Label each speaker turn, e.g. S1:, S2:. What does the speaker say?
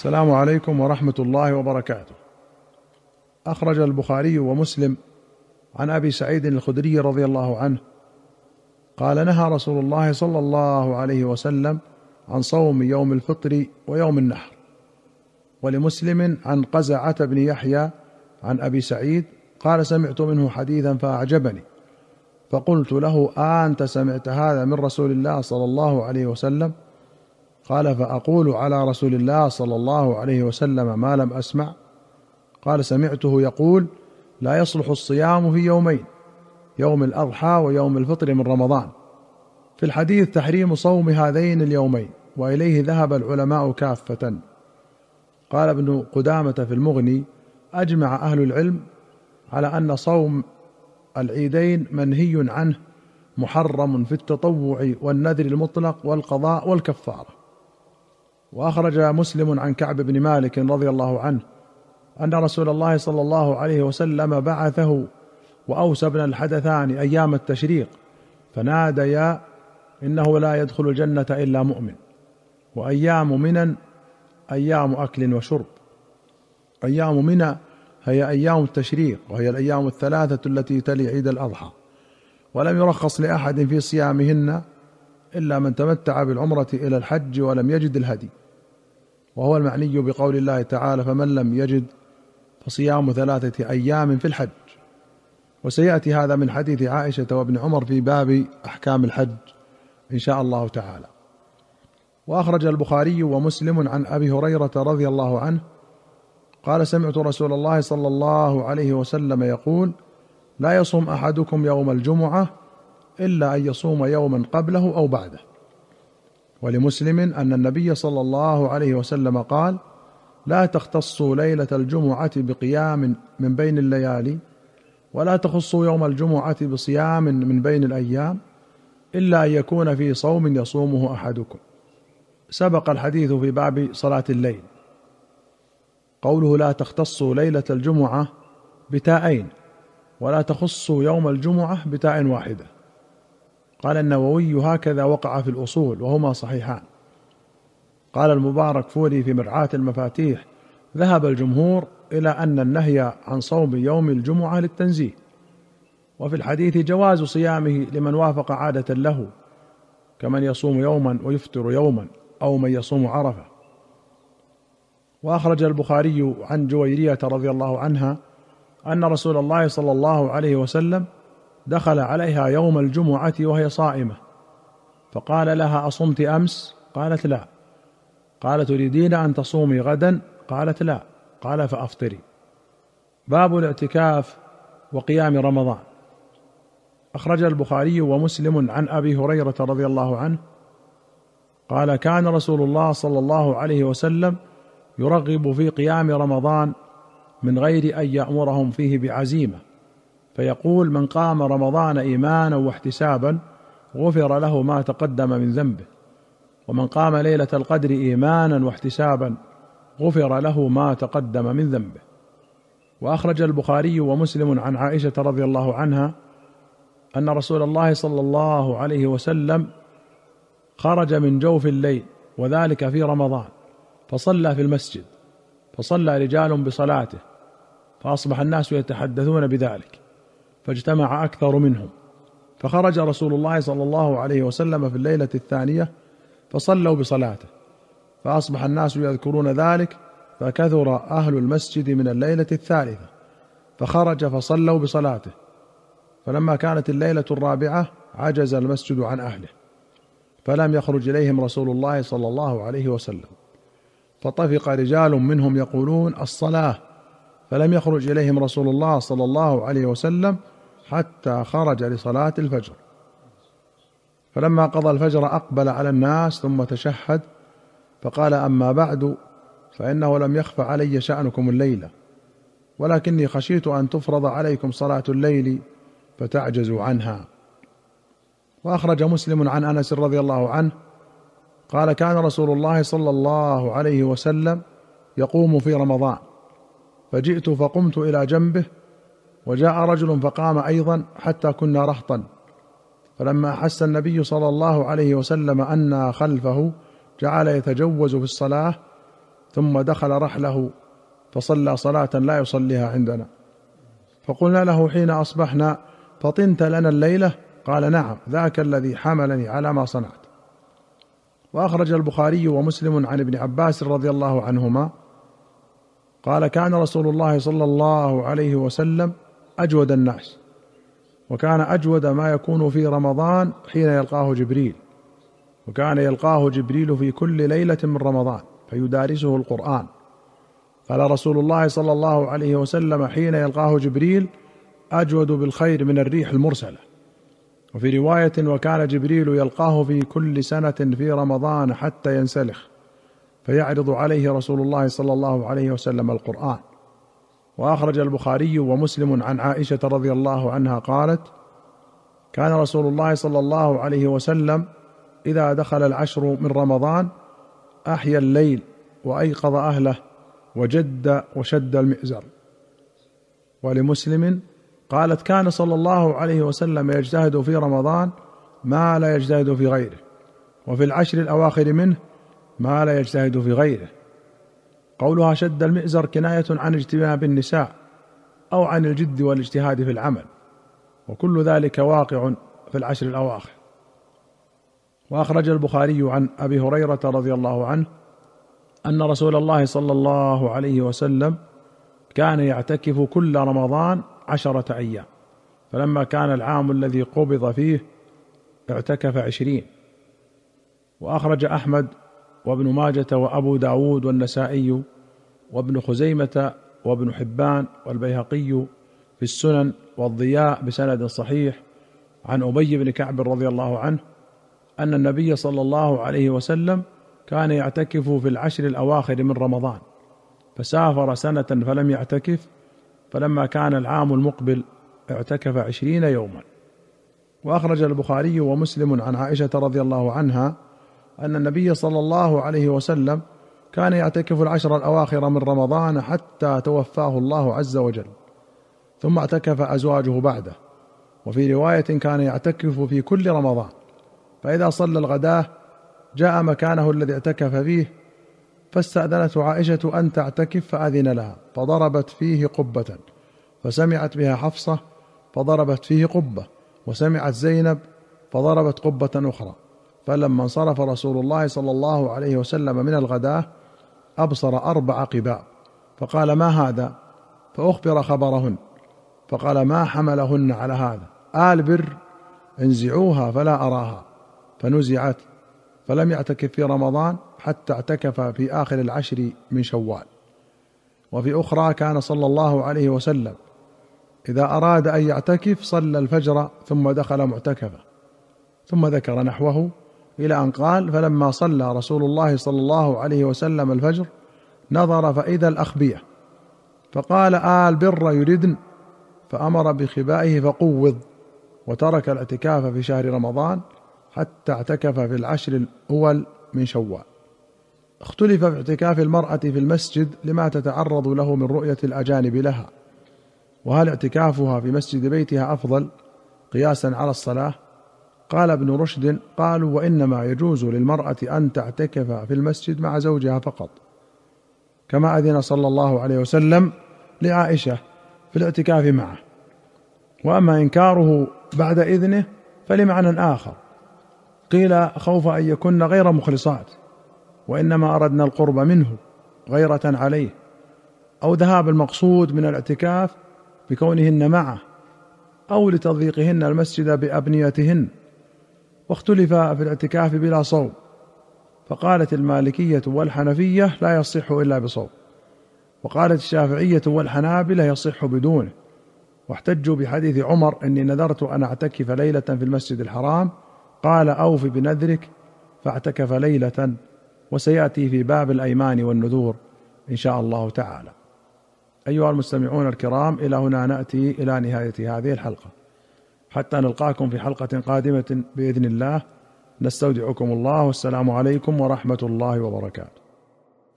S1: السلام عليكم ورحمة الله وبركاته. أخرج البخاري ومسلم عن أبي سعيد الخدري رضي الله عنه قال نهى رسول الله صلى الله عليه وسلم عن صوم يوم الفطر ويوم النحر ولمسلم عن قزعة بن يحيى عن أبي سعيد قال سمعت منه حديثا فأعجبني فقلت له آنت سمعت هذا من رسول الله صلى الله عليه وسلم؟ قال فأقول على رسول الله صلى الله عليه وسلم ما لم أسمع. قال سمعته يقول لا يصلح الصيام في يومين يوم الأضحى ويوم الفطر من رمضان. في الحديث تحريم صوم هذين اليومين وإليه ذهب العلماء كافة. قال ابن قدامة في المغني أجمع أهل العلم على أن صوم العيدين منهي عنه محرم في التطوع والنذر المطلق والقضاء والكفارة. وأخرج مسلم عن كعب بن مالك رضي الله عنه أن رسول الله صلى الله عليه وسلم بعثه وأوس بن الحدثان أيام التشريق فناديا إنه لا يدخل الجنة إلا مؤمن وأيام منى أيام أكل وشرب. أيام منى هي أيام التشريق وهي الأيام الثلاثة التي تلي عيد الأضحى. ولم يرخص لأحد في صيامهن إلا من تمتع بالعمرة إلى الحج ولم يجد الهدي. وهو المعني بقول الله تعالى فمن لم يجد فصيام ثلاثة أيام في الحج. وسيأتي هذا من حديث عائشة وابن عمر في باب أحكام الحج إن شاء الله تعالى. وأخرج البخاري ومسلم عن أبي هريرة رضي الله عنه قال سمعت رسول الله صلى الله عليه وسلم يقول لا يصوم أحدكم يوم الجمعة إلا أن يصوم يوما قبله أو بعده. ولمسلم أن النبي صلى الله عليه وسلم قال لا تختصوا ليلة الجمعة بقيام من بين الليالي ولا تخصوا يوم الجمعة بصيام من بين الأيام إلا أن يكون في صوم يصومه أحدكم. سبق الحديث في باب صلاة الليل. قوله لا تختصوا ليلة الجمعة بتاءين ولا تخصوا يوم الجمعة بتاء واحدة. قال النووي هكذا وقع في الأصول وهما صحيحان. قال المبارك فوري في مرعاة المفاتيح ذهب الجمهور إلى أن النهي عن صوم يوم الجمعة للتنزيه وفي الحديث جواز صيامه لمن وافق عادة له كمن يصوم يوما ويفطر يوما أو من يصوم عرفة. وأخرج البخاري عن جويرية رضي الله عنها أن رسول الله صلى الله عليه وسلم دخل عليها يوم الجمعة وهي صائمة. فقال لها أصمت أمس؟ قالت لا. قال تريدين أن تصومي غدا؟ قالت لا. قال فأفطري. باب الاعتكاف وقيام رمضان. أخرج البخاري ومسلم عن أبي هريرة رضي الله عنه قال كان رسول الله صلى الله عليه وسلم يرغب في قيام رمضان من غير أن يأمرهم فيه بعزيمة. فيقول من قام رمضان إيمانا واحتسابا غفر له ما تقدم من ذنبه. ومن قام ليلة القدر إيمانا واحتسابا غفر له ما تقدم من ذنبه. وأخرج البخاري ومسلم عن عائشة رضي الله عنها أن رسول الله صلى الله عليه وسلم خرج من جوف الليل وذلك في رمضان فصلى في المسجد فصلى رجال بصلاته فأصبح الناس يتحدثون بذلك. فاجتمع أكثر منهم. فخرج رسول الله صلى الله عليه وسلم في الليلة الثانية فصلوا بصلاته. فأصبح الناس يذكرون ذلك فكثر أهل المسجد من الليلة الثالثة. فخرج فصلوا بصلاته. فلما كانت الليلة الرابعة عجز المسجد عن أهله. فلم يخرج إليهم رسول الله صلى الله عليه وسلم. فطفق رجال منهم يقولون الصلاة. فلم يخرج إليهم رسول الله صلى الله عليه وسلم حتى خرج لصلاة الفجر. فلما قضى الفجر أقبل على الناس ثم تشهد فقال أما بعد فإنه لم يخف علي شأنكم الليلة ولكني خشيت أن تفرض عليكم صلاة الليل فتعجزوا عنها. وأخرج مسلم عن أنس رضي الله عنه قال كان رسول الله صلى الله عليه وسلم يقوم في رمضان فجئت فقمت إلى جنبه وجاء رجل فقام أيضا حتى كنا رهطا. فلما أحس النبي صلى الله عليه وسلم أنا خلفه جعل يتجوز في الصلاة ثم دخل رحله فصلى صلاة لا يصليها عندنا. فقلنا له حين أصبحنا فطنت لنا الليلة؟ قال نعم ذاك الذي حملني على ما صنعت. وأخرج البخاري ومسلم عن ابن عباس رضي الله عنهما قال كان رسول الله صلى الله عليه وسلم أجود الناس. وكان أجود ما يكون في رمضان حين يلقاه جبريل. وكان يلقاه جبريل في كل ليلة من رمضان فيدارسه القرآن. قال رسول الله صلى الله عليه وسلم حين يلقاه جبريل أجود بالخير من الريح المرسلة. وفي رواية وكان جبريل يلقاه في كل سنة في رمضان حتى ينسلخ. فيعرض عليه رسول الله صلى الله عليه وسلم القرآن. وأخرج البخاري ومسلم عن عائشة رضي الله عنها قالت كان رسول الله صلى الله عليه وسلم إذا دخل العشر من رمضان أحيا الليل وأيقظ أهله وجد وشد المئزر. ولمسلم قالت كان صلى الله عليه وسلم يجتهد في رمضان ما لا يجتهد في غيره وفي العشر الأواخر منه ما لا يجتهد في غيره. قولها شد المئزر كناية عن اجتناب النساء أو عن الجد والاجتهاد في العمل وكل ذلك واقع في العشر الأواخر. وأخرج البخاري عن أبي هريرة رضي الله عنه أن رسول الله صلى الله عليه وسلم كان يعتكف كل رمضان عشرة أيام فلما كان العام الذي قبض فيه اعتكف عشرين. وأخرج أحمد وابن ماجة وأبو داود والنسائي وابن خزيمة وابن حبان والبيهقي في السنن والضياء بسند صحيح عن أبي بن كعب رضي الله عنه أن النبي صلى الله عليه وسلم كان يعتكف في العشر الأواخر من رمضان فسافر سنة فلم يعتكف فلما كان العام المقبل اعتكف عشرين يوما. وأخرج البخاري ومسلم عن عائشة رضي الله عنها أن النبي صلى الله عليه وسلم كان يعتكف العشر الأواخر من رمضان حتى توفاه الله عز وجل ثم اعتكف أزواجه بعده. وفي رواية كان يعتكف في كل رمضان فإذا صلى الغداة جاء مكانه الذي اعتكف فيه فاستاذنته عائشة أن تعتكف فأذن لها فضربت فيه قبة فسمعت بها حفصة فضربت فيه قبة وسمعت زينب فضربت قبة أخرى. فلما انصرف رسول الله صلى الله عليه وسلم من الغداة أبصر أربع قباب فقال ما هذا؟ فأخبر خبرهن فقال ما حملهن على هذا؟ آل بر انزعوها فلا أراها. فنزعت فلم يعتكف في رمضان حتى اعتكف في آخر العشر من شوال. وفي أخرى كان صلى الله عليه وسلم إذا أراد أن يعتكف صلى الفجر ثم دخل معتكفا ثم ذكر نحوه إلى أن قال فلما صلى رسول الله صلى الله عليه وسلم الفجر نظر فإذا الأخبية. فقال آل بر يردن. فأمر بخبائه فقوض وترك الاعتكاف في شهر رمضان حتى اعتكف في العشر الأول من شوال. اختلف في اعتكاف المرأة في المسجد لما تتعرض له من رؤية الأجانب لها. وهل اعتكافها في مسجد بيتها أفضل قياسا على الصلاة؟ قال ابن رشد قالوا وإنما يجوز للمرأة أن تعتكف في المسجد مع زوجها فقط. كما أذن صلى الله عليه وسلم لعائشة في الاعتكاف معه. وأما إنكاره بعد إذنه فلمعنى آخر. قيل خوف أن يكن غير مخلصات وإنما أردنا القرب منه غيرة عليه أو ذهاب المقصود من الاعتكاف بكونهن معه أو لتضييقهن المسجد بأبنيتهن. واختلف في الاعتكاف بلا صوم. فقالت المالكية والحنفية لا يصح إلا بصوم. وقالت الشافعية والحنابلة يصح بدونه. واحتجوا بحديث عمر إني نذرت أن أعتكف ليلة في المسجد الحرام. قال أوف بنذرك فاعتكف ليلة وسيأتي في باب الأيمان والنذور إن شاء الله تعالى. أيها المستمعون الكرام إلى هنا نأتي إلى نهاية هذه الحلقة. حتى نلقاكم في حلقة قادمة بإذن الله. نستودعكم الله والسلام عليكم ورحمة الله وبركاته.